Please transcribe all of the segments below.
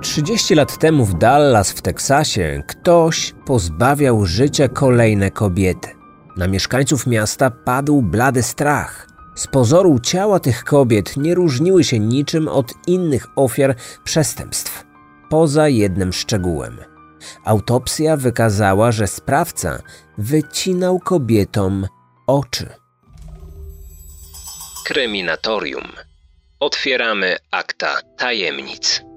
30 lat temu w Dallas w Teksasie ktoś pozbawiał życia kolejne kobiety. Na mieszkańców miasta padł blady strach. Z pozoru ciała tych kobiet nie różniły się niczym od innych ofiar przestępstw, poza jednym szczegółem. Autopsja wykazała, że sprawca wycinał kobietom oczy. Kryminatorium. Otwieramy akta tajemnic.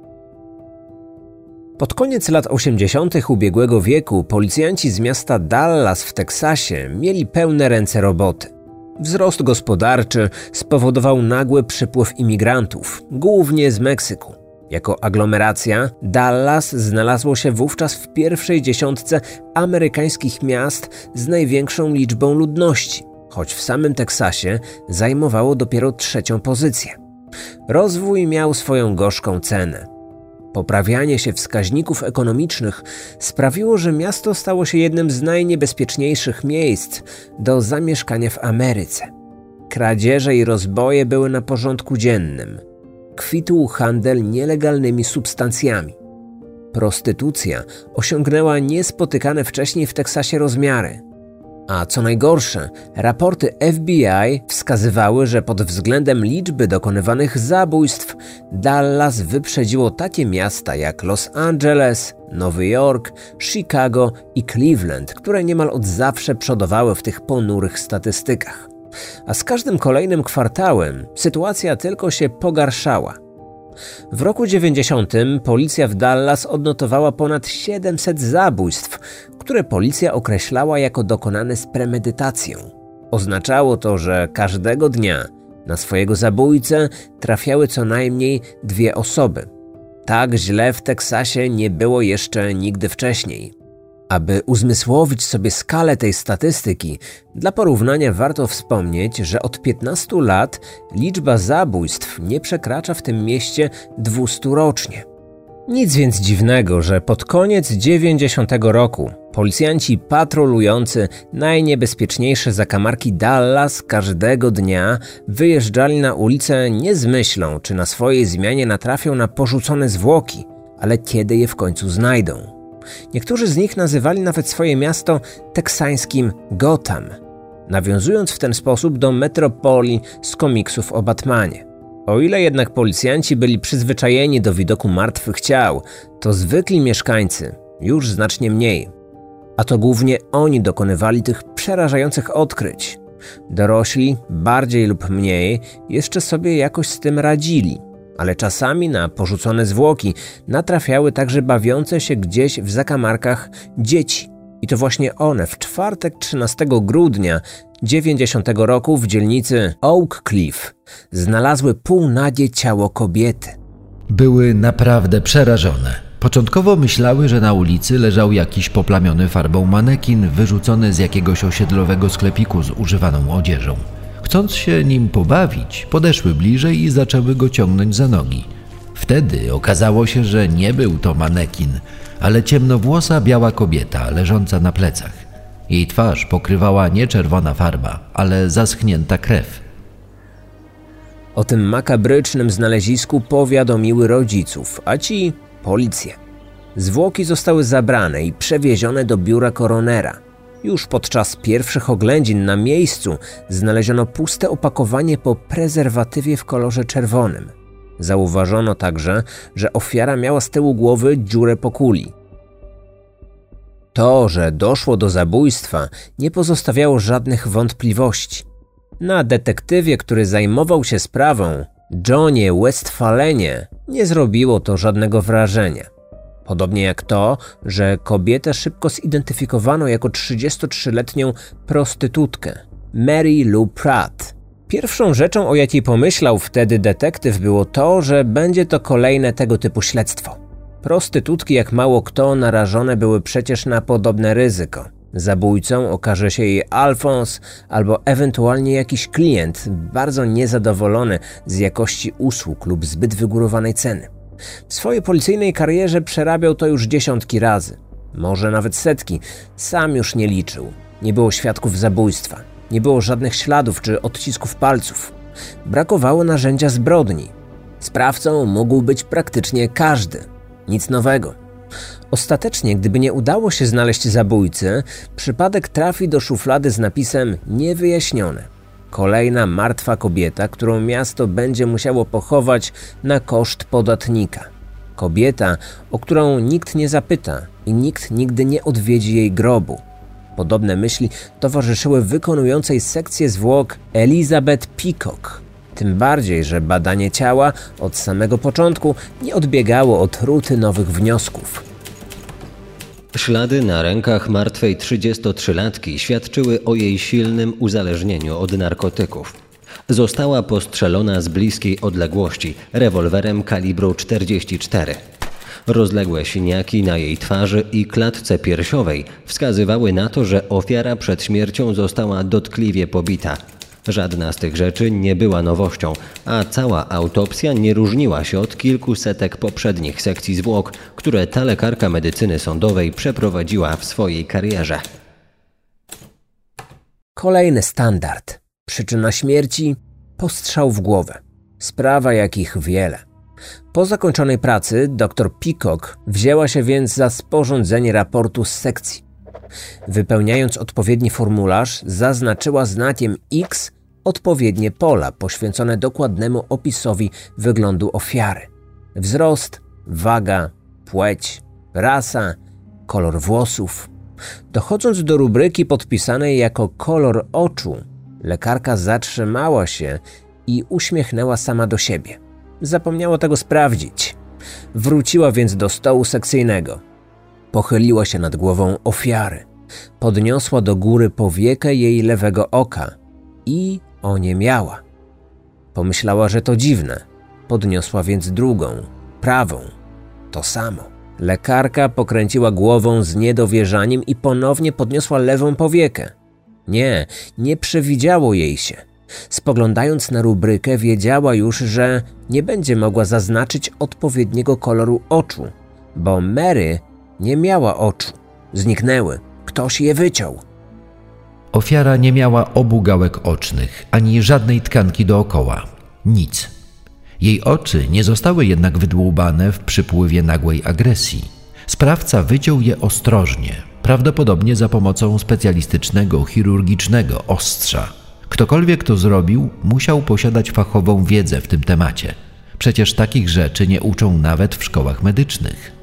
Pod koniec lat 80. ubiegłego wieku policjanci z miasta Dallas w Teksasie mieli pełne ręce roboty. Wzrost gospodarczy spowodował nagły przypływ imigrantów, głównie z Meksyku. Jako aglomeracja, Dallas znalazło się wówczas w pierwszej dziesiątce amerykańskich miast z największą liczbą ludności, choć w samym Teksasie zajmowało dopiero trzecią pozycję. Rozwój miał swoją gorzką cenę. Poprawianie się wskaźników ekonomicznych sprawiło, że miasto stało się jednym z najniebezpieczniejszych miejsc do zamieszkania w Ameryce. Kradzieże i rozboje były na porządku dziennym. Kwitł handel nielegalnymi substancjami. Prostytucja osiągnęła niespotykane wcześniej w Teksasie rozmiary – a co najgorsze, raporty FBI wskazywały, że pod względem liczby dokonywanych zabójstw Dallas wyprzedziło takie miasta jak Los Angeles, Nowy Jork, Chicago i Cleveland, które niemal od zawsze przodowały w tych ponurych statystykach. A z każdym kolejnym kwartałem sytuacja tylko się pogarszała. W roku 90 policja w Dallas odnotowała ponad 700 zabójstw, które policja określała jako dokonane z premedytacją. Oznaczało to, że każdego dnia na swojego zabójcę trafiały co najmniej dwie osoby. Tak źle w Teksasie nie było jeszcze nigdy wcześniej. Aby uzmysłowić sobie skalę tej statystyki, dla porównania warto wspomnieć, że od 15 lat liczba zabójstw nie przekracza w tym mieście 200 rocznie. Nic więc dziwnego, że pod koniec 90 roku policjanci patrolujący najniebezpieczniejsze zakamarki Dallas każdego dnia wyjeżdżali na ulicę nie z myślą, czy na swojej zmianie natrafią na porzucone zwłoki, ale kiedy je w końcu znajdą. Niektórzy z nich nazywali nawet swoje miasto teksańskim Gotham, nawiązując w ten sposób do metropolii z komiksów o Batmanie. O ile jednak policjanci byli przyzwyczajeni do widoku martwych ciał, to zwykli mieszkańcy już znacznie mniej. A to głównie oni dokonywali tych przerażających odkryć. Dorośli, bardziej lub mniej, jeszcze sobie jakoś z tym radzili – ale czasami na porzucone zwłoki natrafiały także bawiące się gdzieś w zakamarkach dzieci. I to właśnie one w czwartek 13 grudnia 90 roku w dzielnicy Oak Cliff znalazły półnagie ciało kobiety. Były naprawdę przerażone. Początkowo myślały, że na ulicy leżał jakiś poplamiony farbą manekin wyrzucony z jakiegoś osiedlowego sklepiku z używaną odzieżą. Chcąc się nim pobawić, podeszły bliżej i zaczęły go ciągnąć za nogi. Wtedy okazało się, że nie był to manekin, ale ciemnowłosa biała kobieta leżąca na plecach. Jej twarz pokrywała nie czerwona farba, ale zaschnięta krew. O tym makabrycznym znalezisku powiadomiły rodziców, a ci policję. Zwłoki zostały zabrane i przewiezione do biura koronera. Już podczas pierwszych oględzin na miejscu znaleziono puste opakowanie po prezerwatywie w kolorze czerwonym. Zauważono także, że ofiara miała z tyłu głowy dziurę po kuli. To, że doszło do zabójstwa, nie pozostawiało żadnych wątpliwości. Na detektywie, który zajmował się sprawą, Johnie Westfalenie, nie zrobiło to żadnego wrażenia. Podobnie jak to, że kobietę szybko zidentyfikowano jako 33-letnią prostytutkę Mary Lou Pratt. Pierwszą rzeczą, o jakiej pomyślał wtedy detektyw, było to, że będzie to kolejne tego typu śledztwo. Prostytutki, jak mało kto, narażone były przecież na podobne ryzyko. Zabójcą okaże się jej Alfons albo ewentualnie jakiś klient bardzo niezadowolony z jakości usług lub zbyt wygórowanej ceny. W swojej policyjnej karierze przerabiał to już dziesiątki razy, może nawet setki, sam już nie liczył. Nie było świadków zabójstwa, nie było żadnych śladów czy odcisków palców. Brakowało narzędzia zbrodni. Sprawcą mógł być praktycznie każdy. Nic nowego. Ostatecznie, gdyby nie udało się znaleźć zabójcy, przypadek trafi do szuflady z napisem niewyjaśnione. Kolejna martwa kobieta, którą miasto będzie musiało pochować na koszt podatnika. Kobieta, o którą nikt nie zapyta i nikt nigdy nie odwiedzi jej grobu. Podobne myśli towarzyszyły wykonującej sekcję zwłok Elizabeth Peacock. Tym bardziej, że badanie ciała od samego początku nie odbiegało od rutynowych wniosków. Ślady na rękach martwej 33-latki świadczyły o jej silnym uzależnieniu od narkotyków. Została postrzelona z bliskiej odległości rewolwerem kalibru 44. Rozległe siniaki na jej twarzy i klatce piersiowej wskazywały na to, że ofiara przed śmiercią została dotkliwie pobita. Żadna z tych rzeczy nie była nowością, a cała autopsja nie różniła się od kilku setek poprzednich sekcji zwłok, które ta lekarka medycyny sądowej przeprowadziła w swojej karierze. Kolejny standard. Przyczyna śmierci postrzał w głowę. Sprawa jakich wiele. Po zakończonej pracy dr Peacock wzięła się więc za sporządzenie raportu z sekcji. Wypełniając odpowiedni formularz, zaznaczyła znakiem X odpowiednie pola poświęcone dokładnemu opisowi wyglądu ofiary: wzrost, waga, płeć, rasa, kolor włosów. Dochodząc do rubryki podpisanej jako kolor oczu, lekarka zatrzymała się i uśmiechnęła sama do siebie. Zapomniała tego sprawdzić. Wróciła więc do stołu sekcyjnego. Pochyliła się nad głową ofiary. Podniosła do góry powiekę jej lewego oka i oniemiała. Pomyślała, że to dziwne. Podniosła więc drugą, prawą. To samo. Lekarka pokręciła głową z niedowierzaniem i ponownie podniosła lewą powiekę. Nie, nie przewidziało jej się. Spoglądając na rubrykę, wiedziała już, że nie będzie mogła zaznaczyć odpowiedniego koloru oczu, bo Mary nie miała oczu. Zniknęły. Ktoś je wyciął. Ofiara nie miała obu gałek ocznych, ani żadnej tkanki dookoła. Nic. Jej oczy nie zostały jednak wydłubane w przypływie nagłej agresji. Sprawca wyciął je ostrożnie, prawdopodobnie za pomocą specjalistycznego, chirurgicznego ostrza. Ktokolwiek to zrobił, musiał posiadać fachową wiedzę w tym temacie. Przecież takich rzeczy nie uczą nawet w szkołach medycznych.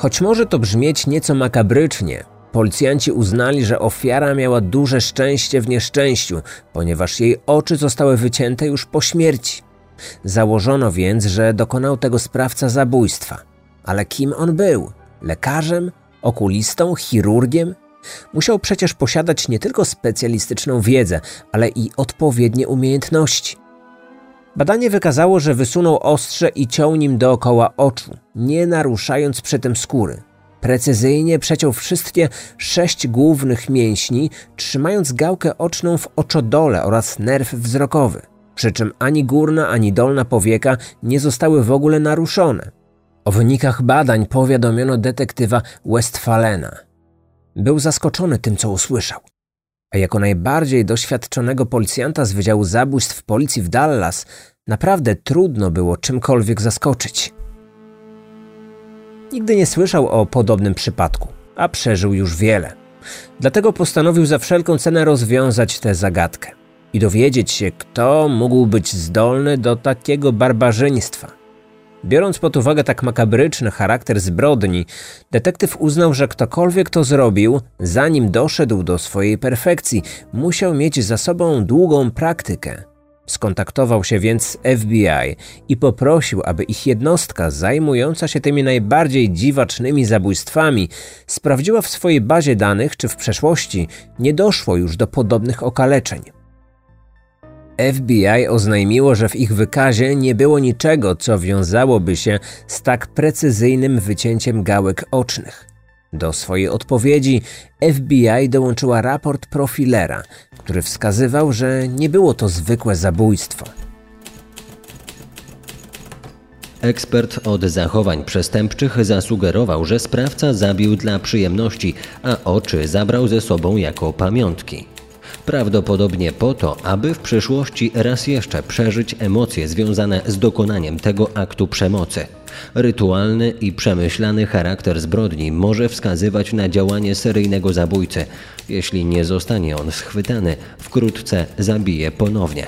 Choć może to brzmieć nieco makabrycznie, policjanci uznali, że ofiara miała duże szczęście w nieszczęściu, ponieważ jej oczy zostały wycięte już po śmierci. Założono więc, że dokonał tego sprawca zabójstwa. Ale kim on był? Lekarzem? Okulistą? Chirurgiem? Musiał przecież posiadać nie tylko specjalistyczną wiedzę, ale i odpowiednie umiejętności. Badanie wykazało, że wysunął ostrze i ciął nim dookoła oczu, nie naruszając przy tym skóry. Precyzyjnie przeciął wszystkie sześć głównych mięśni, trzymając gałkę oczną w oczodole oraz nerw wzrokowy, przy czym ani górna, ani dolna powieka nie zostały w ogóle naruszone. O wynikach badań powiadomiono detektywa Westfalena. Był zaskoczony tym, co usłyszał. A jako najbardziej doświadczonego policjanta z Wydziału Zabójstw Policji w Dallas, naprawdę trudno było czymkolwiek zaskoczyć. Nigdy nie słyszał o podobnym przypadku, a przeżył już wiele. Dlatego postanowił za wszelką cenę rozwiązać tę zagadkę i dowiedzieć się, kto mógł być zdolny do takiego barbarzyństwa. Biorąc pod uwagę tak makabryczny charakter zbrodni, detektyw uznał, że ktokolwiek to zrobił, zanim doszedł do swojej perfekcji, musiał mieć za sobą długą praktykę. Skontaktował się więc z FBI i poprosił, aby ich jednostka zajmująca się tymi najbardziej dziwacznymi zabójstwami sprawdziła w swojej bazie danych, czy w przeszłości nie doszło już do podobnych okaleczeń. FBI oznajmiło, że w ich wykazie nie było niczego, co wiązałoby się z tak precyzyjnym wycięciem gałek ocznych. Do swojej odpowiedzi FBI dołączyła raport profilera, który wskazywał, że nie było to zwykłe zabójstwo. Ekspert od zachowań przestępczych zasugerował, że sprawca zabił dla przyjemności, a oczy zabrał ze sobą jako pamiątki. Prawdopodobnie po to, aby w przyszłości raz jeszcze przeżyć emocje związane z dokonaniem tego aktu przemocy. Rytualny i przemyślany charakter zbrodni może wskazywać na działanie seryjnego zabójcy. Jeśli nie zostanie on schwytany, wkrótce zabije ponownie.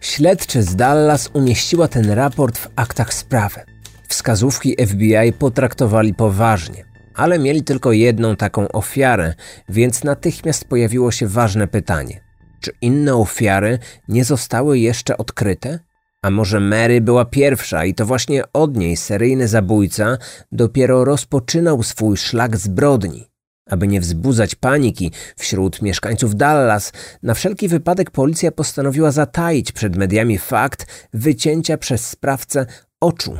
Śledczy z Dallas umieściła ten raport w aktach sprawy. Wskazówki FBI potraktowali poważnie, ale mieli tylko jedną taką ofiarę, więc natychmiast pojawiło się ważne pytanie: czy inne ofiary nie zostały jeszcze odkryte? A może Mary była pierwsza i to właśnie od niej seryjny zabójca dopiero rozpoczynał swój szlak zbrodni? Aby nie wzbudzać paniki wśród mieszkańców Dallas, na wszelki wypadek policja postanowiła zataić przed mediami fakt wycięcia przez sprawcę oczu.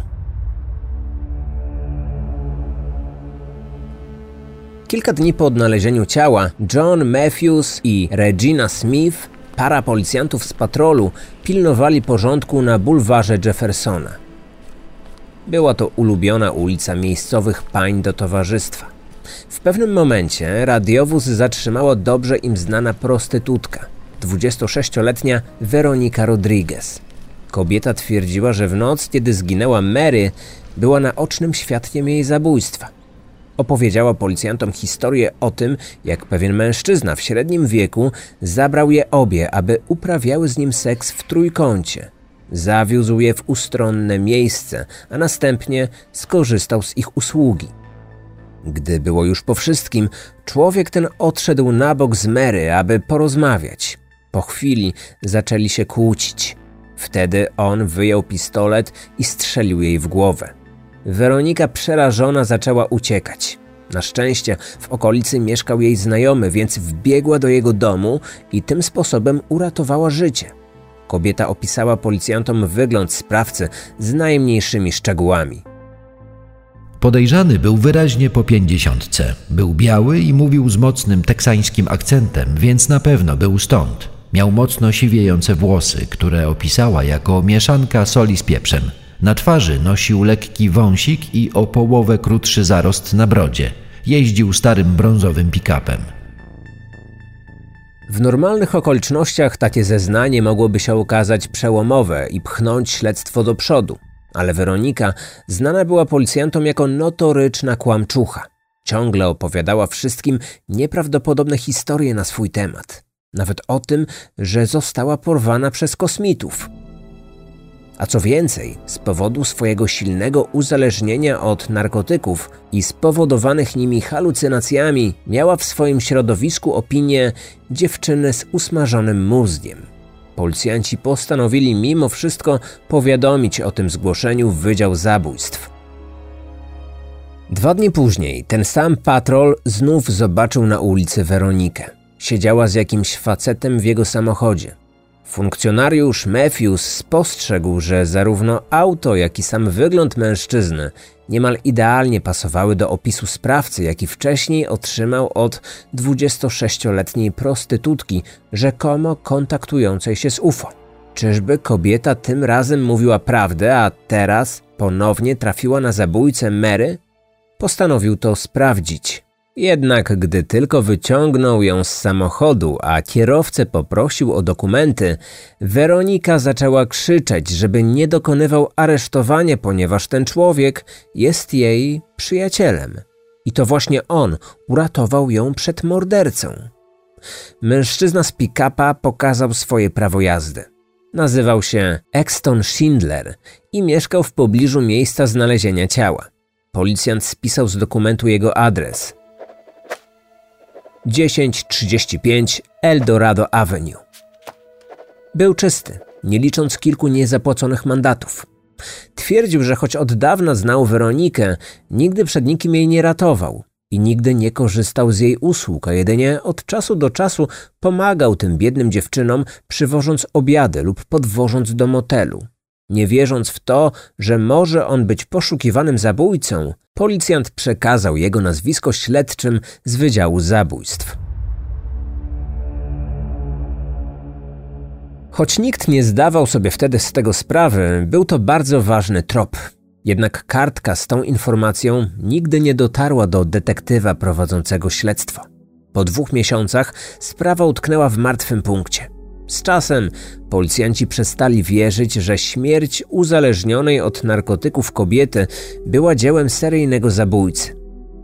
Kilka dni po odnalezieniu ciała, John Matthews i Regina Smith, para policjantów z patrolu, pilnowali porządku na bulwarze Jeffersona. Była to ulubiona ulica miejscowych pań do towarzystwa. W pewnym momencie radiowóz zatrzymała dobrze im znana prostytutka, 26-letnia Weronika Rodriguez. Kobieta twierdziła, że w noc, kiedy zginęła Mary, była naocznym świadkiem jej zabójstwa. Opowiedziała policjantom historię o tym, jak pewien mężczyzna w średnim wieku zabrał je obie, aby uprawiały z nim seks w trójkącie. Zawiózł je w ustronne miejsce, a następnie skorzystał z ich usługi. Gdy było już po wszystkim, człowiek ten odszedł na bok z Mary, aby porozmawiać. Po chwili zaczęli się kłócić. Wtedy on wyjął pistolet i strzelił jej w głowę. Weronika przerażona zaczęła uciekać. Na szczęście w okolicy mieszkał jej znajomy, więc wbiegła do jego domu i tym sposobem uratowała życie. Kobieta opisała policjantom wygląd sprawcy z najmniejszymi szczegółami. Podejrzany był wyraźnie po pięćdziesiątce. Był biały i mówił z mocnym teksańskim akcentem, więc na pewno był stąd. Miał mocno siwiejące włosy, które opisała jako mieszanka soli z pieprzem. Na twarzy nosił lekki wąsik i o połowę krótszy zarost na brodzie. Jeździł starym brązowym pick-upem. W normalnych okolicznościach takie zeznanie mogłoby się okazać przełomowe i pchnąć śledztwo do przodu. Ale Weronika znana była policjantom jako notoryczna kłamczucha. Ciągle opowiadała wszystkim nieprawdopodobne historie na swój temat. Nawet o tym, że została porwana przez kosmitów. A co więcej, z powodu swojego silnego uzależnienia od narkotyków i spowodowanych nimi halucynacjami, miała w swoim środowisku opinię dziewczyny z usmażonym mózgiem. Policjanci postanowili mimo wszystko powiadomić o tym zgłoszeniu w Wydział Zabójstw. Dwa dni później ten sam patrol znów zobaczył na ulicy Weronikę. Siedziała z jakimś facetem w jego samochodzie. Funkcjonariusz Matthews spostrzegł, że zarówno auto, jak i sam wygląd mężczyzny niemal idealnie pasowały do opisu sprawcy, jaki wcześniej otrzymał od 26-letniej prostytutki, rzekomo kontaktującej się z UFO. Czyżby kobieta tym razem mówiła prawdę, a teraz ponownie trafiła na zabójcę Mary? Postanowił to sprawdzić. Jednak gdy tylko wyciągnął ją z samochodu, a kierowcę poprosił o dokumenty, Weronika zaczęła krzyczeć, żeby nie dokonywał aresztowania, ponieważ ten człowiek jest jej przyjacielem. I to właśnie on uratował ją przed mordercą. Mężczyzna z pick-upa pokazał swoje prawo jazdy. Nazywał się Exton Schindler i mieszkał w pobliżu miejsca znalezienia ciała. Policjant spisał z dokumentu jego adres – 1035 Eldorado Avenue. Był czysty, nie licząc kilku niezapłaconych mandatów. Twierdził, że choć od dawna znał Weronikę, nigdy przed nikim jej nie ratował i nigdy nie korzystał z jej usług, a jedynie od czasu do czasu pomagał tym biednym dziewczynom, przywożąc obiady lub podwożąc do motelu. Nie wierząc w to, że może on być poszukiwanym zabójcą, policjant przekazał jego nazwisko śledczym z Wydziału Zabójstw. Choć nikt nie zdawał sobie wtedy z tego sprawy, był to bardzo ważny trop. Jednak kartka z tą informacją nigdy nie dotarła do detektywa prowadzącego śledztwo. Po dwóch miesiącach sprawa utknęła w martwym punkcie. Z czasem policjanci przestali wierzyć, że śmierć uzależnionej od narkotyków kobiety była dziełem seryjnego zabójcy.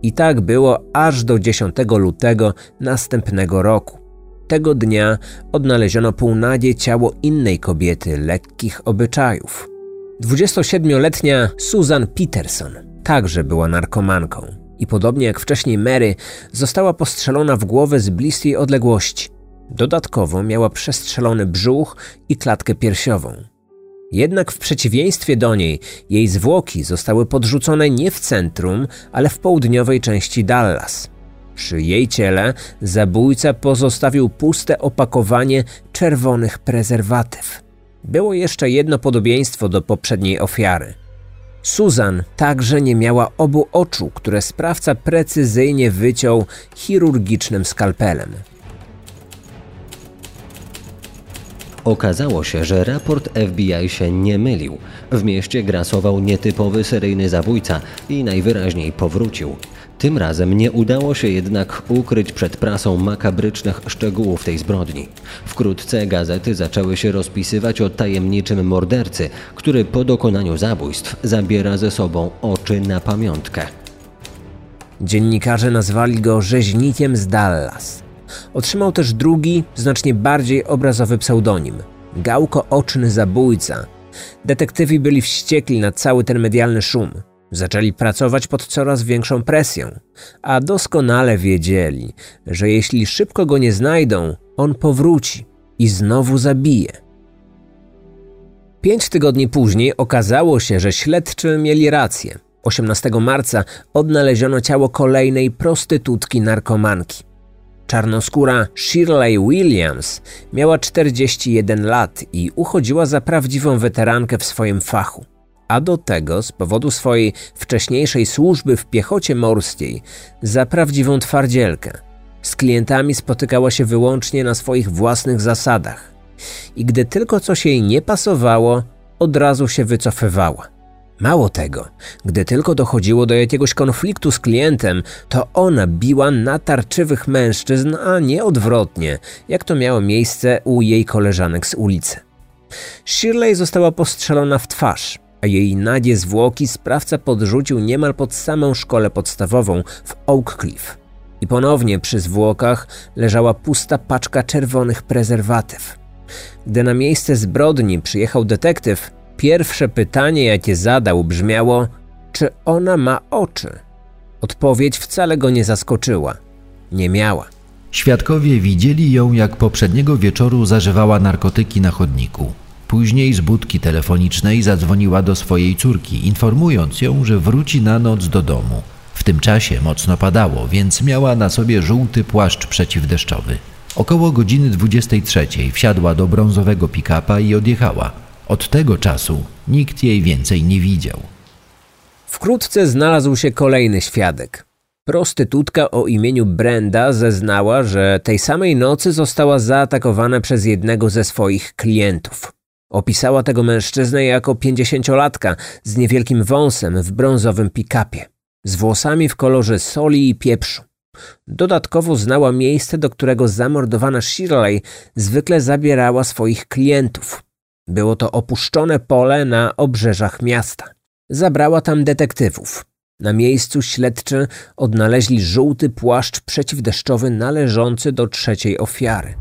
I tak było aż do 10 lutego następnego roku. Tego dnia odnaleziono półnagie ciało innej kobiety lekkich obyczajów. 27-letnia Susan Peterson także była narkomanką i podobnie jak wcześniej Mary została postrzelona w głowę z bliskiej odległości. Dodatkowo miała przestrzelony brzuch i klatkę piersiową. Jednak w przeciwieństwie do niej, jej zwłoki zostały podrzucone nie w centrum, ale w południowej części Dallas. Przy jej ciele zabójca pozostawił puste opakowanie czerwonych prezerwatyw. Było jeszcze jedno podobieństwo do poprzedniej ofiary. Susan także nie miała obu oczu, które sprawca precyzyjnie wyciął chirurgicznym skalpelem. Okazało się, że raport FBI się nie mylił. W mieście grasował nietypowy seryjny zabójca i najwyraźniej powrócił. Tym razem nie udało się jednak ukryć przed prasą makabrycznych szczegółów tej zbrodni. Wkrótce gazety zaczęły się rozpisywać o tajemniczym mordercy, który po dokonaniu zabójstw zabiera ze sobą oczy na pamiątkę. Dziennikarze nazwali go rzeźnikiem z Dallas. Otrzymał też drugi, znacznie bardziej obrazowy pseudonim Gałko Oczny Zabójca. Detektywi byli wściekli na cały ten medialny szum. Zaczęli pracować pod coraz większą presją, a doskonale wiedzieli, że jeśli szybko go nie znajdą, on powróci i znowu zabije. Pięć tygodni później okazało się, że śledczy mieli rację. 18 marca odnaleziono ciało kolejnej prostytutki narkomanki. Czarnoskóra Shirley Williams miała 41 lat i uchodziła za prawdziwą weterankę w swoim fachu. A do tego, z powodu swojej wcześniejszej służby w piechocie morskiej, za prawdziwą twardzielkę. Z klientami spotykała się wyłącznie na swoich własnych zasadach. I gdy tylko coś jej nie pasowało, od razu się wycofywała. Mało tego, gdy tylko dochodziło do jakiegoś konfliktu z klientem, to ona biła natarczywych mężczyzn, a nie odwrotnie, jak to miało miejsce u jej koleżanek z ulicy. Shirley została postrzelona w twarz, a jej nagie zwłoki sprawca podrzucił niemal pod samą szkołę podstawową w Oak Cliff. I ponownie przy zwłokach leżała pusta paczka czerwonych prezerwatyw. Gdy na miejsce zbrodni przyjechał detektyw, Pierwsze pytanie, jakie zadał, brzmiało: Czy ona ma oczy? Odpowiedź wcale go nie zaskoczyła. Nie miała. Świadkowie widzieli ją, jak poprzedniego wieczoru zażywała narkotyki na chodniku. Później z budki telefonicznej zadzwoniła do swojej córki, informując ją, że wróci na noc do domu. W tym czasie mocno padało, więc miała na sobie żółty płaszcz przeciwdeszczowy. Około godziny 23 wsiadła do brązowego pick-upa i odjechała. Od tego czasu nikt jej więcej nie widział. Wkrótce znalazł się kolejny świadek. Prostytutka o imieniu Brenda zeznała, że tej samej nocy została zaatakowana przez jednego ze swoich klientów. Opisała tego mężczyznę jako pięćdziesięciolatka z niewielkim wąsem w brązowym pick-upie, z włosami w kolorze soli i pieprzu. Dodatkowo znała miejsce, do którego zamordowana Shirley zwykle zabierała swoich klientów. Było to opuszczone pole na obrzeżach miasta. Zabrała tam detektywów. Na miejscu śledczy odnaleźli żółty płaszcz przeciwdeszczowy należący do trzeciej ofiary.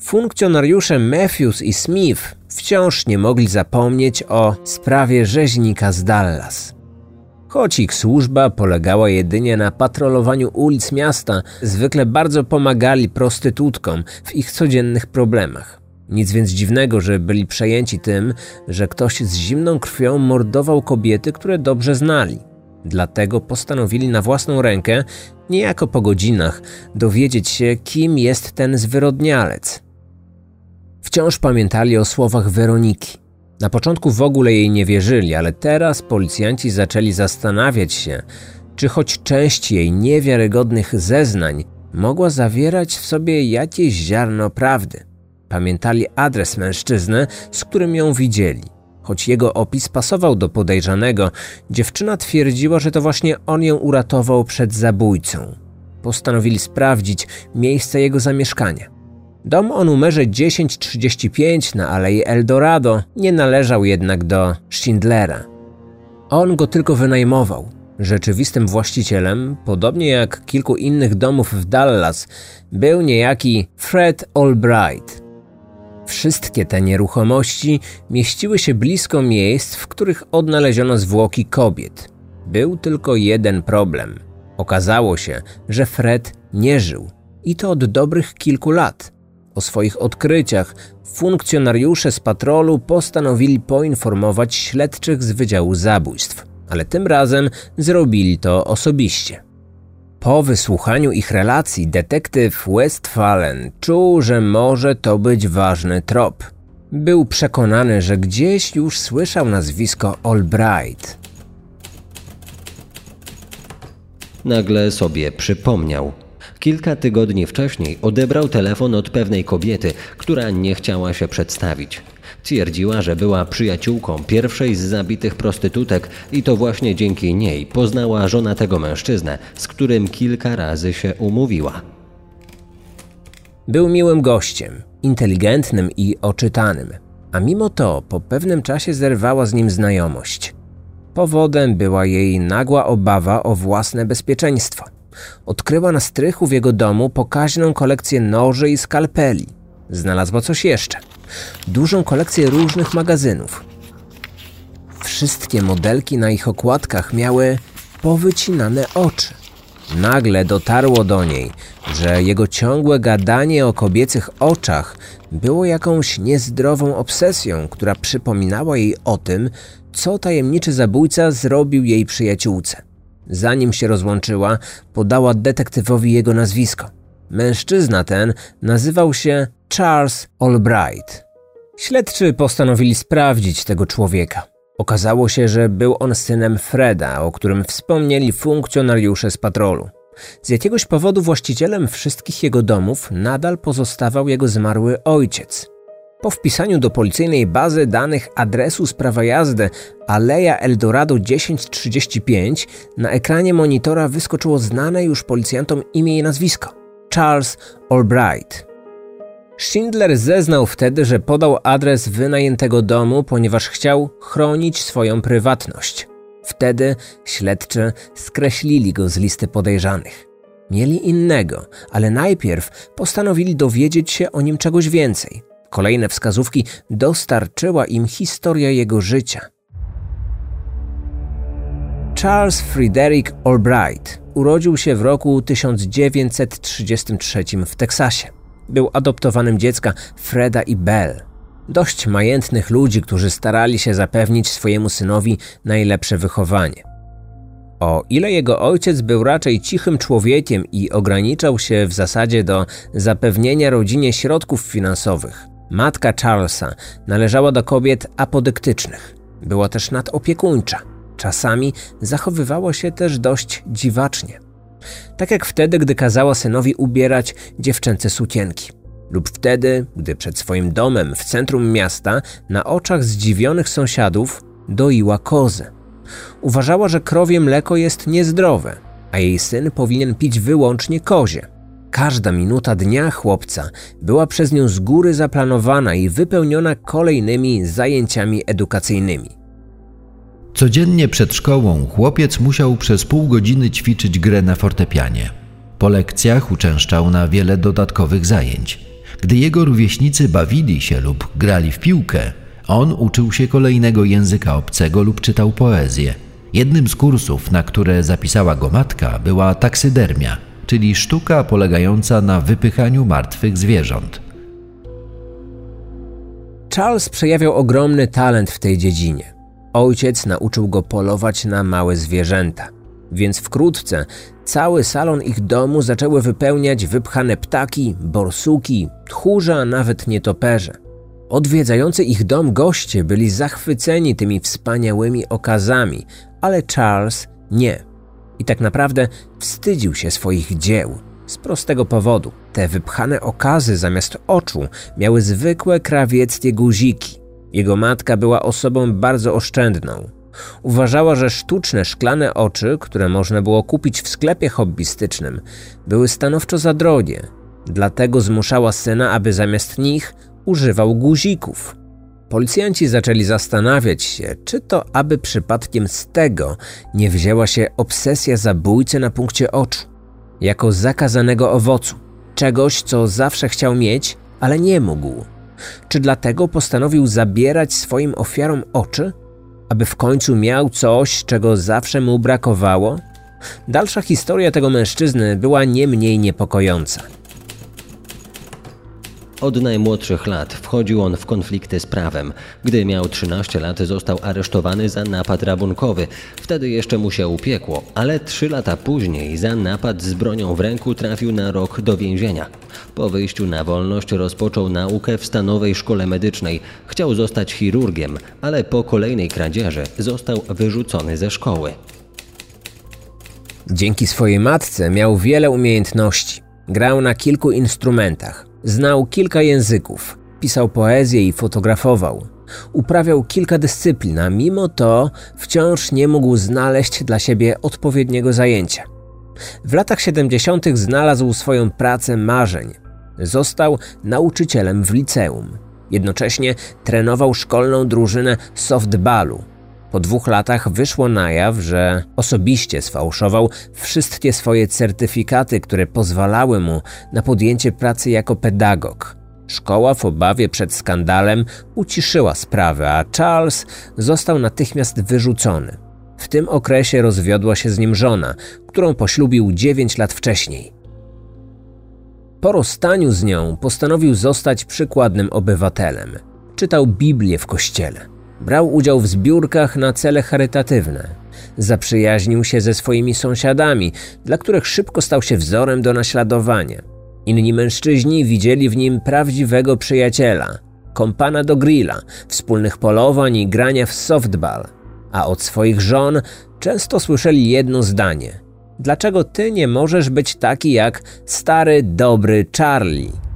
Funkcjonariusze Matthews i Smith wciąż nie mogli zapomnieć o sprawie rzeźnika z Dallas. Choć ich służba polegała jedynie na patrolowaniu ulic miasta, zwykle bardzo pomagali prostytutkom w ich codziennych problemach. Nic więc dziwnego, że byli przejęci tym, że ktoś z zimną krwią mordował kobiety, które dobrze znali. Dlatego postanowili na własną rękę, niejako po godzinach, dowiedzieć się, kim jest ten zwyrodnialec. Wciąż pamiętali o słowach Weroniki. Na początku w ogóle jej nie wierzyli, ale teraz policjanci zaczęli zastanawiać się, czy choć część jej niewiarygodnych zeznań mogła zawierać w sobie jakieś ziarno prawdy. Pamiętali adres mężczyzny, z którym ją widzieli. Choć jego opis pasował do podejrzanego, dziewczyna twierdziła, że to właśnie on ją uratował przed zabójcą. Postanowili sprawdzić miejsce jego zamieszkania. Dom o numerze 1035 na Alei Eldorado nie należał jednak do Schindlera. On go tylko wynajmował. Rzeczywistym właścicielem, podobnie jak kilku innych domów w Dallas, był niejaki Fred Albright. Wszystkie te nieruchomości mieściły się blisko miejsc, w których odnaleziono zwłoki kobiet. Był tylko jeden problem. Okazało się, że Fred nie żył i to od dobrych kilku lat. O swoich odkryciach funkcjonariusze z patrolu postanowili poinformować śledczych z Wydziału Zabójstw, ale tym razem zrobili to osobiście. Po wysłuchaniu ich relacji detektyw Westphalen czuł, że może to być ważny trop. Był przekonany, że gdzieś już słyszał nazwisko Albright. Nagle sobie przypomniał. Kilka tygodni wcześniej odebrał telefon od pewnej kobiety, która nie chciała się przedstawić. Twierdziła, że była przyjaciółką pierwszej z zabitych prostytutek i to właśnie dzięki niej poznała żona tego mężczyznę, z którym kilka razy się umówiła. Był miłym gościem, inteligentnym i oczytanym, a mimo to po pewnym czasie zerwała z nim znajomość. Powodem była jej nagła obawa o własne bezpieczeństwo. Odkryła na strychu w jego domu pokaźną kolekcję noży i skalpeli. Znalazła coś jeszcze – dużą kolekcję różnych magazynów. Wszystkie modelki na ich okładkach miały powycinane oczy. Nagle dotarło do niej, że jego ciągłe gadanie o kobiecych oczach było jakąś niezdrową obsesją, która przypominała jej o tym, co tajemniczy zabójca zrobił jej przyjaciółce. Zanim się rozłączyła, podała detektywowi jego nazwisko. Mężczyzna ten nazywał się Charles Albright. Śledczy postanowili sprawdzić tego człowieka. Okazało się, że był on synem Freda, o którym wspomnieli funkcjonariusze z patrolu. Z jakiegoś powodu właścicielem wszystkich jego domów nadal pozostawał jego zmarły ojciec. Po wpisaniu do policyjnej bazy danych adresu sprawa jazdy Aleja Eldorado 1035 na ekranie monitora wyskoczyło znane już policjantom imię i nazwisko Charles Albright. Schindler zeznał wtedy, że podał adres wynajętego domu, ponieważ chciał chronić swoją prywatność. Wtedy śledczy skreślili go z listy podejrzanych. Mieli innego, ale najpierw postanowili dowiedzieć się o nim czegoś więcej. Kolejne wskazówki dostarczyła im historia jego życia. Charles Frederick Albright urodził się w roku 1933 w Teksasie. Był adoptowanym dziecka Freda i Bell. Dość majętnych ludzi, którzy starali się zapewnić swojemu synowi najlepsze wychowanie. O ile jego ojciec był raczej cichym człowiekiem i ograniczał się w zasadzie do zapewnienia rodzinie środków finansowych, matka Charlesa należała do kobiet apodyktycznych. Była też nadopiekuńcza. Czasami zachowywała się też dość dziwacznie tak jak wtedy, gdy kazała synowi ubierać dziewczęce sukienki. Lub wtedy, gdy przed swoim domem w centrum miasta na oczach zdziwionych sąsiadów doiła kozę. Uważała, że krowie mleko jest niezdrowe, a jej syn powinien pić wyłącznie kozie. Każda minuta dnia chłopca była przez nią z góry zaplanowana i wypełniona kolejnymi zajęciami edukacyjnymi. Codziennie przed szkołą chłopiec musiał przez pół godziny ćwiczyć grę na fortepianie. Po lekcjach uczęszczał na wiele dodatkowych zajęć. Gdy jego rówieśnicy bawili się lub grali w piłkę, on uczył się kolejnego języka obcego lub czytał poezję. Jednym z kursów, na które zapisała go matka, była taksydermia, czyli sztuka polegająca na wypychaniu martwych zwierząt. Charles przejawiał ogromny talent w tej dziedzinie. Ojciec nauczył go polować na małe zwierzęta, więc wkrótce cały salon ich domu zaczęły wypełniać wypchane ptaki, borsuki, tchórze, a nawet nietoperze. Odwiedzający ich dom goście byli zachwyceni tymi wspaniałymi okazami, ale Charles nie. I tak naprawdę wstydził się swoich dzieł. Z prostego powodu. Te wypchane okazy zamiast oczu miały zwykłe krawieckie guziki. Jego matka była osobą bardzo oszczędną. Uważała, że sztuczne szklane oczy, które można było kupić w sklepie hobbystycznym, były stanowczo za drogie. Dlatego zmuszała syna, aby zamiast nich używał guzików. Policjanci zaczęli zastanawiać się, czy to aby przypadkiem z tego nie wzięła się obsesja zabójcy na punkcie oczu, jako zakazanego owocu, czegoś, co zawsze chciał mieć, ale nie mógł. Czy dlatego postanowił zabierać swoim ofiarom oczy, aby w końcu miał coś, czego zawsze mu brakowało? Dalsza historia tego mężczyzny była nie mniej niepokojąca. Od najmłodszych lat wchodził on w konflikty z prawem. Gdy miał 13 lat, został aresztowany za napad rabunkowy. Wtedy jeszcze mu się upiekło, ale 3 lata później za napad z bronią w ręku trafił na rok do więzienia. Po wyjściu na wolność rozpoczął naukę w stanowej szkole medycznej. Chciał zostać chirurgiem, ale po kolejnej kradzieży został wyrzucony ze szkoły. Dzięki swojej matce miał wiele umiejętności. Grał na kilku instrumentach. Znał kilka języków, pisał poezję i fotografował. Uprawiał kilka dyscyplin, a mimo to wciąż nie mógł znaleźć dla siebie odpowiedniego zajęcia. W latach 70. znalazł swoją pracę marzeń. Został nauczycielem w liceum. Jednocześnie trenował szkolną drużynę softballu. Po dwóch latach wyszło na jaw, że osobiście sfałszował wszystkie swoje certyfikaty, które pozwalały mu na podjęcie pracy jako pedagog. Szkoła w obawie przed skandalem uciszyła sprawę, a Charles został natychmiast wyrzucony. W tym okresie rozwiodła się z nim żona, którą poślubił 9 lat wcześniej. Po rozstaniu z nią postanowił zostać przykładnym obywatelem. Czytał Biblię w kościele. Brał udział w zbiórkach na cele charytatywne. Zaprzyjaźnił się ze swoimi sąsiadami, dla których szybko stał się wzorem do naśladowania. Inni mężczyźni widzieli w nim prawdziwego przyjaciela, kompana do grilla, wspólnych polowań i grania w softball. A od swoich żon często słyszeli jedno zdanie: Dlaczego ty nie możesz być taki jak stary, dobry Charlie?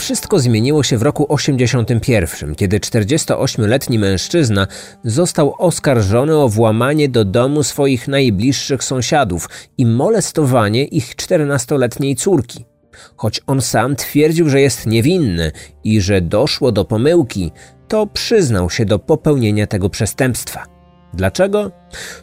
Wszystko zmieniło się w roku 81, kiedy 48-letni mężczyzna został oskarżony o włamanie do domu swoich najbliższych sąsiadów i molestowanie ich 14-letniej córki. Choć on sam twierdził, że jest niewinny i że doszło do pomyłki, to przyznał się do popełnienia tego przestępstwa. Dlaczego?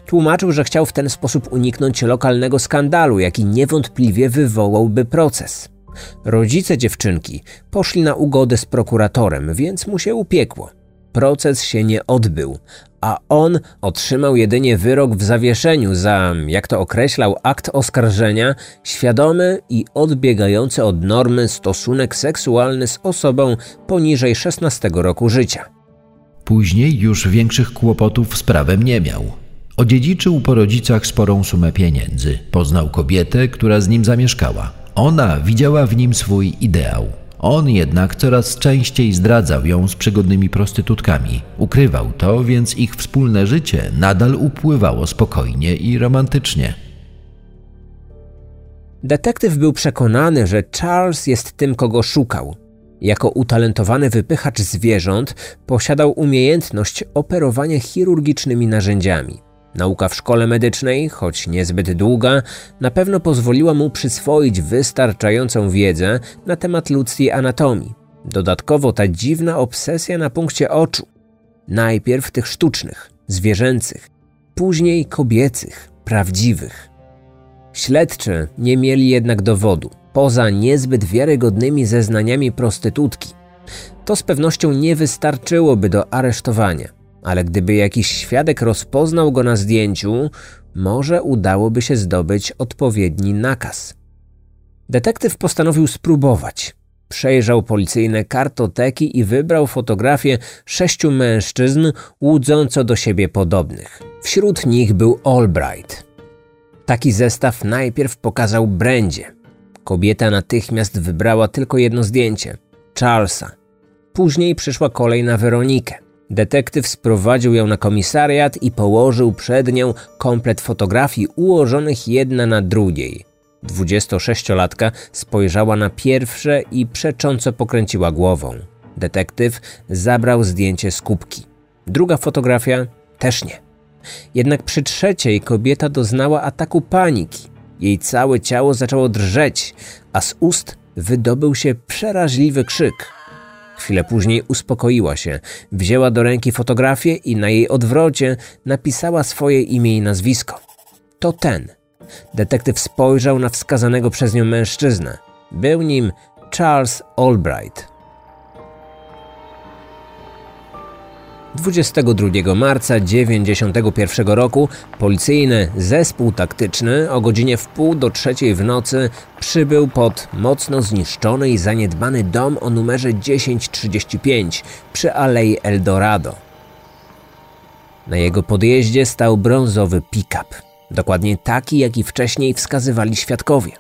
Tłumaczył, że chciał w ten sposób uniknąć lokalnego skandalu, jaki niewątpliwie wywołałby proces. Rodzice dziewczynki poszli na ugodę z prokuratorem, więc mu się upiekło. Proces się nie odbył, a on otrzymał jedynie wyrok w zawieszeniu za, jak to określał akt oskarżenia, świadomy i odbiegający od normy stosunek seksualny z osobą poniżej 16 roku życia. Później już większych kłopotów z prawem nie miał. Odziedziczył po rodzicach sporą sumę pieniędzy. Poznał kobietę, która z nim zamieszkała. Ona widziała w nim swój ideał. On jednak coraz częściej zdradzał ją z przygodnymi prostytutkami. Ukrywał to, więc ich wspólne życie nadal upływało spokojnie i romantycznie. Detektyw był przekonany, że Charles jest tym, kogo szukał. Jako utalentowany wypychacz zwierząt posiadał umiejętność operowania chirurgicznymi narzędziami. Nauka w szkole medycznej, choć niezbyt długa, na pewno pozwoliła mu przyswoić wystarczającą wiedzę na temat ludzkiej anatomii. Dodatkowo ta dziwna obsesja na punkcie oczu. Najpierw tych sztucznych, zwierzęcych, później kobiecych, prawdziwych. Śledczy nie mieli jednak dowodu, poza niezbyt wiarygodnymi zeznaniami prostytutki. To z pewnością nie wystarczyłoby do aresztowania ale gdyby jakiś świadek rozpoznał go na zdjęciu, może udałoby się zdobyć odpowiedni nakaz. Detektyw postanowił spróbować. Przejrzał policyjne kartoteki i wybrał fotografię sześciu mężczyzn łudząco do siebie podobnych. Wśród nich był Albright. Taki zestaw najpierw pokazał Brędzie. Kobieta natychmiast wybrała tylko jedno zdjęcie Charlesa. Później przyszła kolej na Weronikę. Detektyw sprowadził ją na komisariat i położył przed nią komplet fotografii ułożonych jedna na drugiej. 26-latka spojrzała na pierwsze i przecząco pokręciła głową. Detektyw zabrał zdjęcie z kubki. Druga fotografia też nie. Jednak przy trzeciej kobieta doznała ataku paniki. Jej całe ciało zaczęło drżeć, a z ust wydobył się przeraźliwy krzyk. Chwilę później uspokoiła się, wzięła do ręki fotografię i na jej odwrocie napisała swoje imię i nazwisko. To ten. Detektyw spojrzał na wskazanego przez nią mężczyznę. Był nim Charles Albright. 22 marca 1991 roku policyjny zespół taktyczny o godzinie w pół do trzeciej w nocy przybył pod mocno zniszczony i zaniedbany dom o numerze 1035 przy Alei Eldorado. Na jego podjeździe stał brązowy pick-up, dokładnie taki, jaki wcześniej wskazywali świadkowie.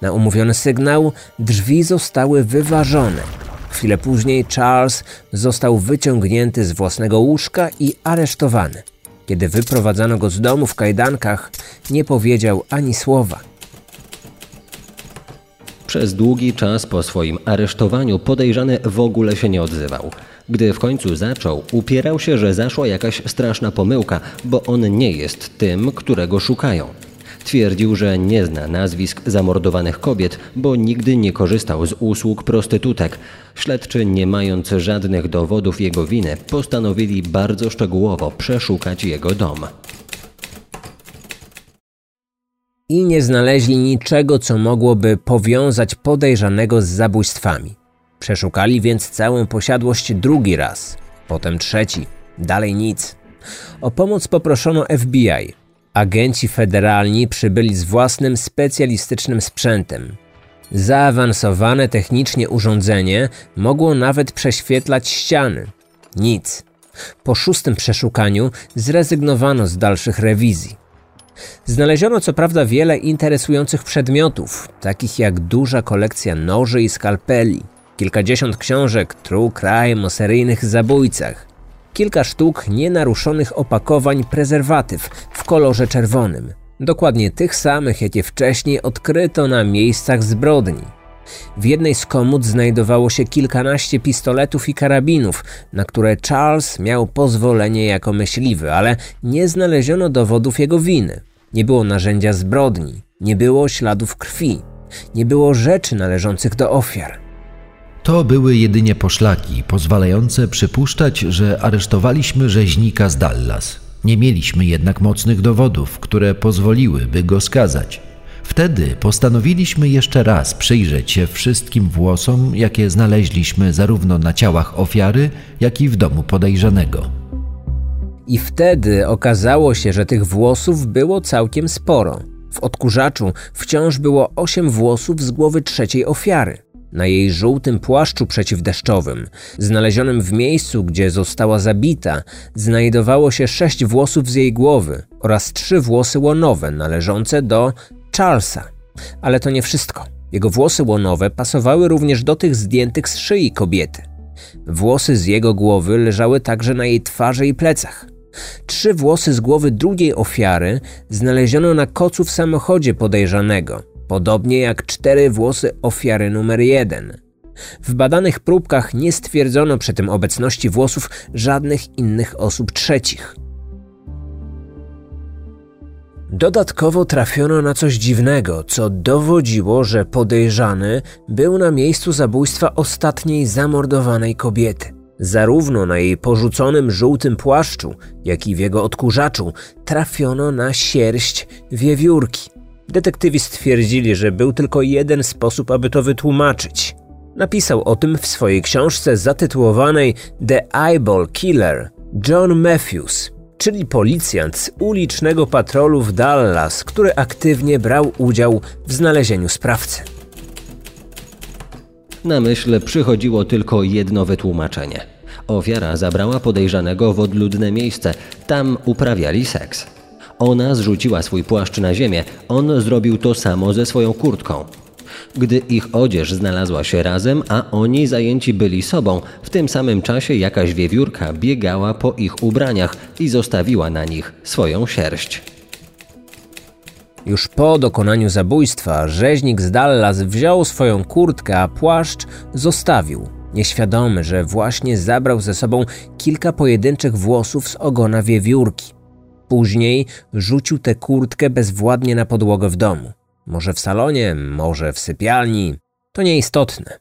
Na umówiony sygnał drzwi zostały wyważone Chwilę później Charles został wyciągnięty z własnego łóżka i aresztowany. Kiedy wyprowadzano go z domu w kajdankach, nie powiedział ani słowa. Przez długi czas po swoim aresztowaniu podejrzany w ogóle się nie odzywał. Gdy w końcu zaczął, upierał się, że zaszła jakaś straszna pomyłka, bo on nie jest tym, którego szukają. Twierdził, że nie zna nazwisk zamordowanych kobiet, bo nigdy nie korzystał z usług prostytutek. Śledczy, nie mając żadnych dowodów jego winy, postanowili bardzo szczegółowo przeszukać jego dom. I nie znaleźli niczego, co mogłoby powiązać podejrzanego z zabójstwami. Przeszukali więc całą posiadłość drugi raz, potem trzeci, dalej nic. O pomoc poproszono FBI, Agenci federalni przybyli z własnym specjalistycznym sprzętem. Zaawansowane technicznie urządzenie mogło nawet prześwietlać ściany. Nic. Po szóstym przeszukaniu zrezygnowano z dalszych rewizji. Znaleziono co prawda wiele interesujących przedmiotów, takich jak duża kolekcja noży i skalpeli, kilkadziesiąt książek true crime o seryjnych zabójcach, kilka sztuk nienaruszonych opakowań prezerwatyw w kolorze czerwonym. Dokładnie tych samych, jakie wcześniej odkryto na miejscach zbrodni. W jednej z komód znajdowało się kilkanaście pistoletów i karabinów, na które Charles miał pozwolenie jako myśliwy, ale nie znaleziono dowodów jego winy. Nie było narzędzia zbrodni, nie było śladów krwi, nie było rzeczy należących do ofiar. To były jedynie poszlaki, pozwalające przypuszczać, że aresztowaliśmy rzeźnika z Dallas. Nie mieliśmy jednak mocnych dowodów, które pozwoliłyby go skazać. Wtedy postanowiliśmy jeszcze raz przyjrzeć się wszystkim włosom, jakie znaleźliśmy zarówno na ciałach ofiary, jak i w domu podejrzanego. I wtedy okazało się, że tych włosów było całkiem sporo. W odkurzaczu wciąż było osiem włosów z głowy trzeciej ofiary. Na jej żółtym płaszczu przeciwdeszczowym, znalezionym w miejscu, gdzie została zabita, znajdowało się sześć włosów z jej głowy oraz trzy włosy łonowe należące do Charlesa. Ale to nie wszystko. Jego włosy łonowe pasowały również do tych zdjętych z szyi kobiety. Włosy z jego głowy leżały także na jej twarzy i plecach. Trzy włosy z głowy drugiej ofiary znaleziono na kocu w samochodzie podejrzanego, podobnie jak cztery włosy ofiary numer jeden. W badanych próbkach nie stwierdzono przy tym obecności włosów żadnych innych osób trzecich. Dodatkowo trafiono na coś dziwnego, co dowodziło, że podejrzany był na miejscu zabójstwa ostatniej zamordowanej kobiety. Zarówno na jej porzuconym żółtym płaszczu, jak i w jego odkurzaczu trafiono na sierść wiewiórki. Detektywi stwierdzili, że był tylko jeden sposób, aby to wytłumaczyć. Napisał o tym w swojej książce zatytułowanej The Eyeball Killer John Matthews, czyli policjant z ulicznego patrolu w Dallas, który aktywnie brał udział w znalezieniu sprawcy. Na myśl przychodziło tylko jedno wytłumaczenie. Ofiara zabrała podejrzanego w odludne miejsce, tam uprawiali seks. Ona zrzuciła swój płaszcz na ziemię, on zrobił to samo ze swoją kurtką. Gdy ich odzież znalazła się razem, a oni zajęci byli sobą, w tym samym czasie jakaś wiewiórka biegała po ich ubraniach i zostawiła na nich swoją sierść. Już po dokonaniu zabójstwa rzeźnik z Dallas wziął swoją kurtkę, a płaszcz zostawił, nieświadomy, że właśnie zabrał ze sobą kilka pojedynczych włosów z ogona wiewiórki. Później rzucił tę kurtkę bezwładnie na podłogę w domu. Może w salonie, może w sypialni. To nieistotne.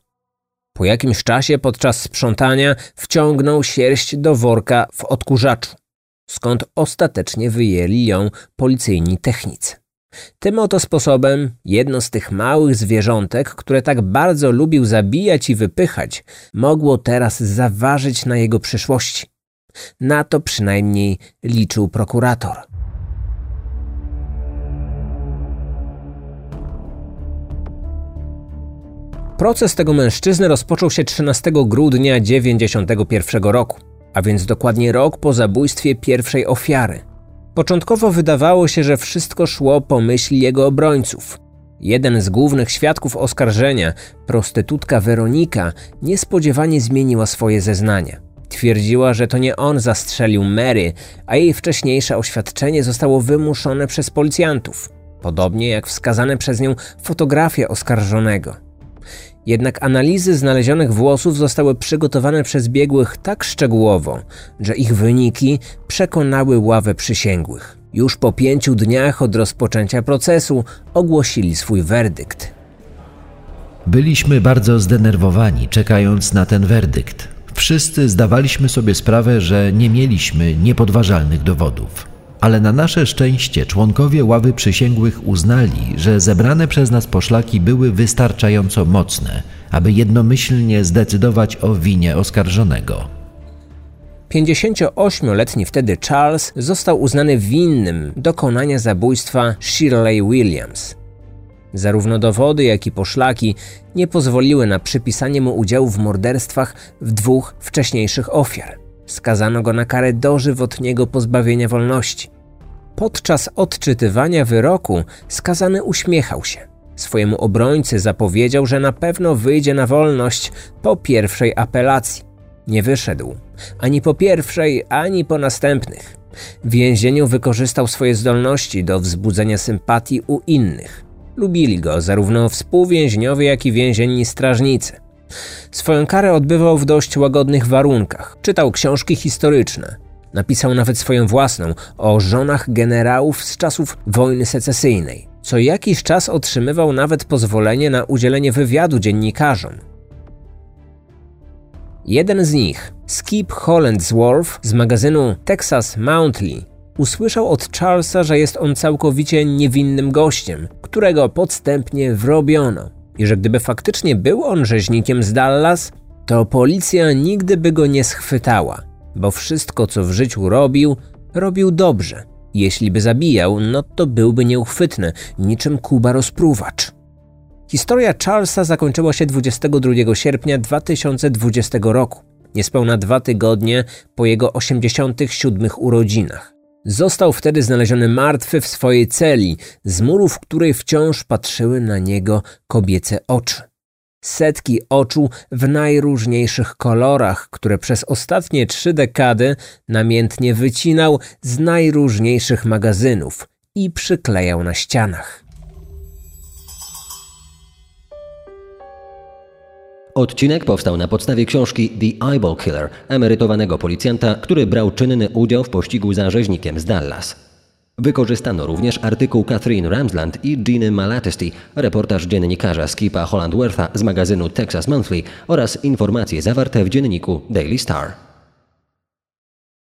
Po jakimś czasie podczas sprzątania wciągnął sierść do worka w odkurzaczu, skąd ostatecznie wyjęli ją policyjni technicy. Tym oto sposobem jedno z tych małych zwierzątek, które tak bardzo lubił zabijać i wypychać, mogło teraz zaważyć na jego przyszłości. Na to przynajmniej liczył prokurator. Proces tego mężczyzny rozpoczął się 13 grudnia 1991 roku, a więc dokładnie rok po zabójstwie pierwszej ofiary. Początkowo wydawało się, że wszystko szło po myśli jego obrońców. Jeden z głównych świadków oskarżenia, prostytutka Weronika, niespodziewanie zmieniła swoje zeznania. Twierdziła, że to nie on zastrzelił Mary, a jej wcześniejsze oświadczenie zostało wymuszone przez policjantów, podobnie jak wskazane przez nią fotografie oskarżonego. Jednak analizy znalezionych włosów zostały przygotowane przez biegłych tak szczegółowo, że ich wyniki przekonały ławę przysięgłych. Już po pięciu dniach od rozpoczęcia procesu ogłosili swój werdykt. Byliśmy bardzo zdenerwowani, czekając na ten werdykt. Wszyscy zdawaliśmy sobie sprawę, że nie mieliśmy niepodważalnych dowodów ale na nasze szczęście członkowie ławy przysięgłych uznali, że zebrane przez nas poszlaki były wystarczająco mocne, aby jednomyślnie zdecydować o winie oskarżonego. 58-letni wtedy Charles został uznany winnym dokonania zabójstwa Shirley Williams. Zarówno dowody, jak i poszlaki nie pozwoliły na przypisanie mu udziału w morderstwach w dwóch wcześniejszych ofiar. Skazano go na karę dożywotniego pozbawienia wolności. Podczas odczytywania wyroku skazany uśmiechał się. Swojemu obrońcy zapowiedział, że na pewno wyjdzie na wolność po pierwszej apelacji. Nie wyszedł ani po pierwszej, ani po następnych. W więzieniu wykorzystał swoje zdolności do wzbudzenia sympatii u innych. Lubili go zarówno współwięźniowie, jak i więzienni strażnicy. Swoją karę odbywał w dość łagodnych warunkach. Czytał książki historyczne, Napisał nawet swoją własną o żonach generałów z czasów wojny secesyjnej. Co jakiś czas otrzymywał nawet pozwolenie na udzielenie wywiadu dziennikarzom. Jeden z nich, Skip Hollandsworth z magazynu Texas Monthly, usłyszał od Charlesa, że jest on całkowicie niewinnym gościem, którego podstępnie wrobiono i że gdyby faktycznie był on rzeźnikiem z Dallas, to policja nigdy by go nie schwytała bo wszystko, co w życiu robił, robił dobrze. Jeśli by zabijał, no to byłby nieuchwytny, niczym Kuba rozpruwacz. Historia Charlesa zakończyła się 22 sierpnia 2020 roku, niespełna dwa tygodnie po jego 87 urodzinach. Został wtedy znaleziony martwy w swojej celi, z murów której wciąż patrzyły na niego kobiece oczy setki oczu w najróżniejszych kolorach, które przez ostatnie trzy dekady namiętnie wycinał z najróżniejszych magazynów i przyklejał na ścianach. Odcinek powstał na podstawie książki The Eyeball Killer emerytowanego policjanta, który brał czynny udział w pościgu za rzeźnikiem z Dallas. Wykorzystano również artykuł Catherine Ramsland i Jeanny Malatesty, reportaż dziennikarza Skipa Hollandwortha z magazynu Texas Monthly oraz informacje zawarte w dzienniku Daily Star.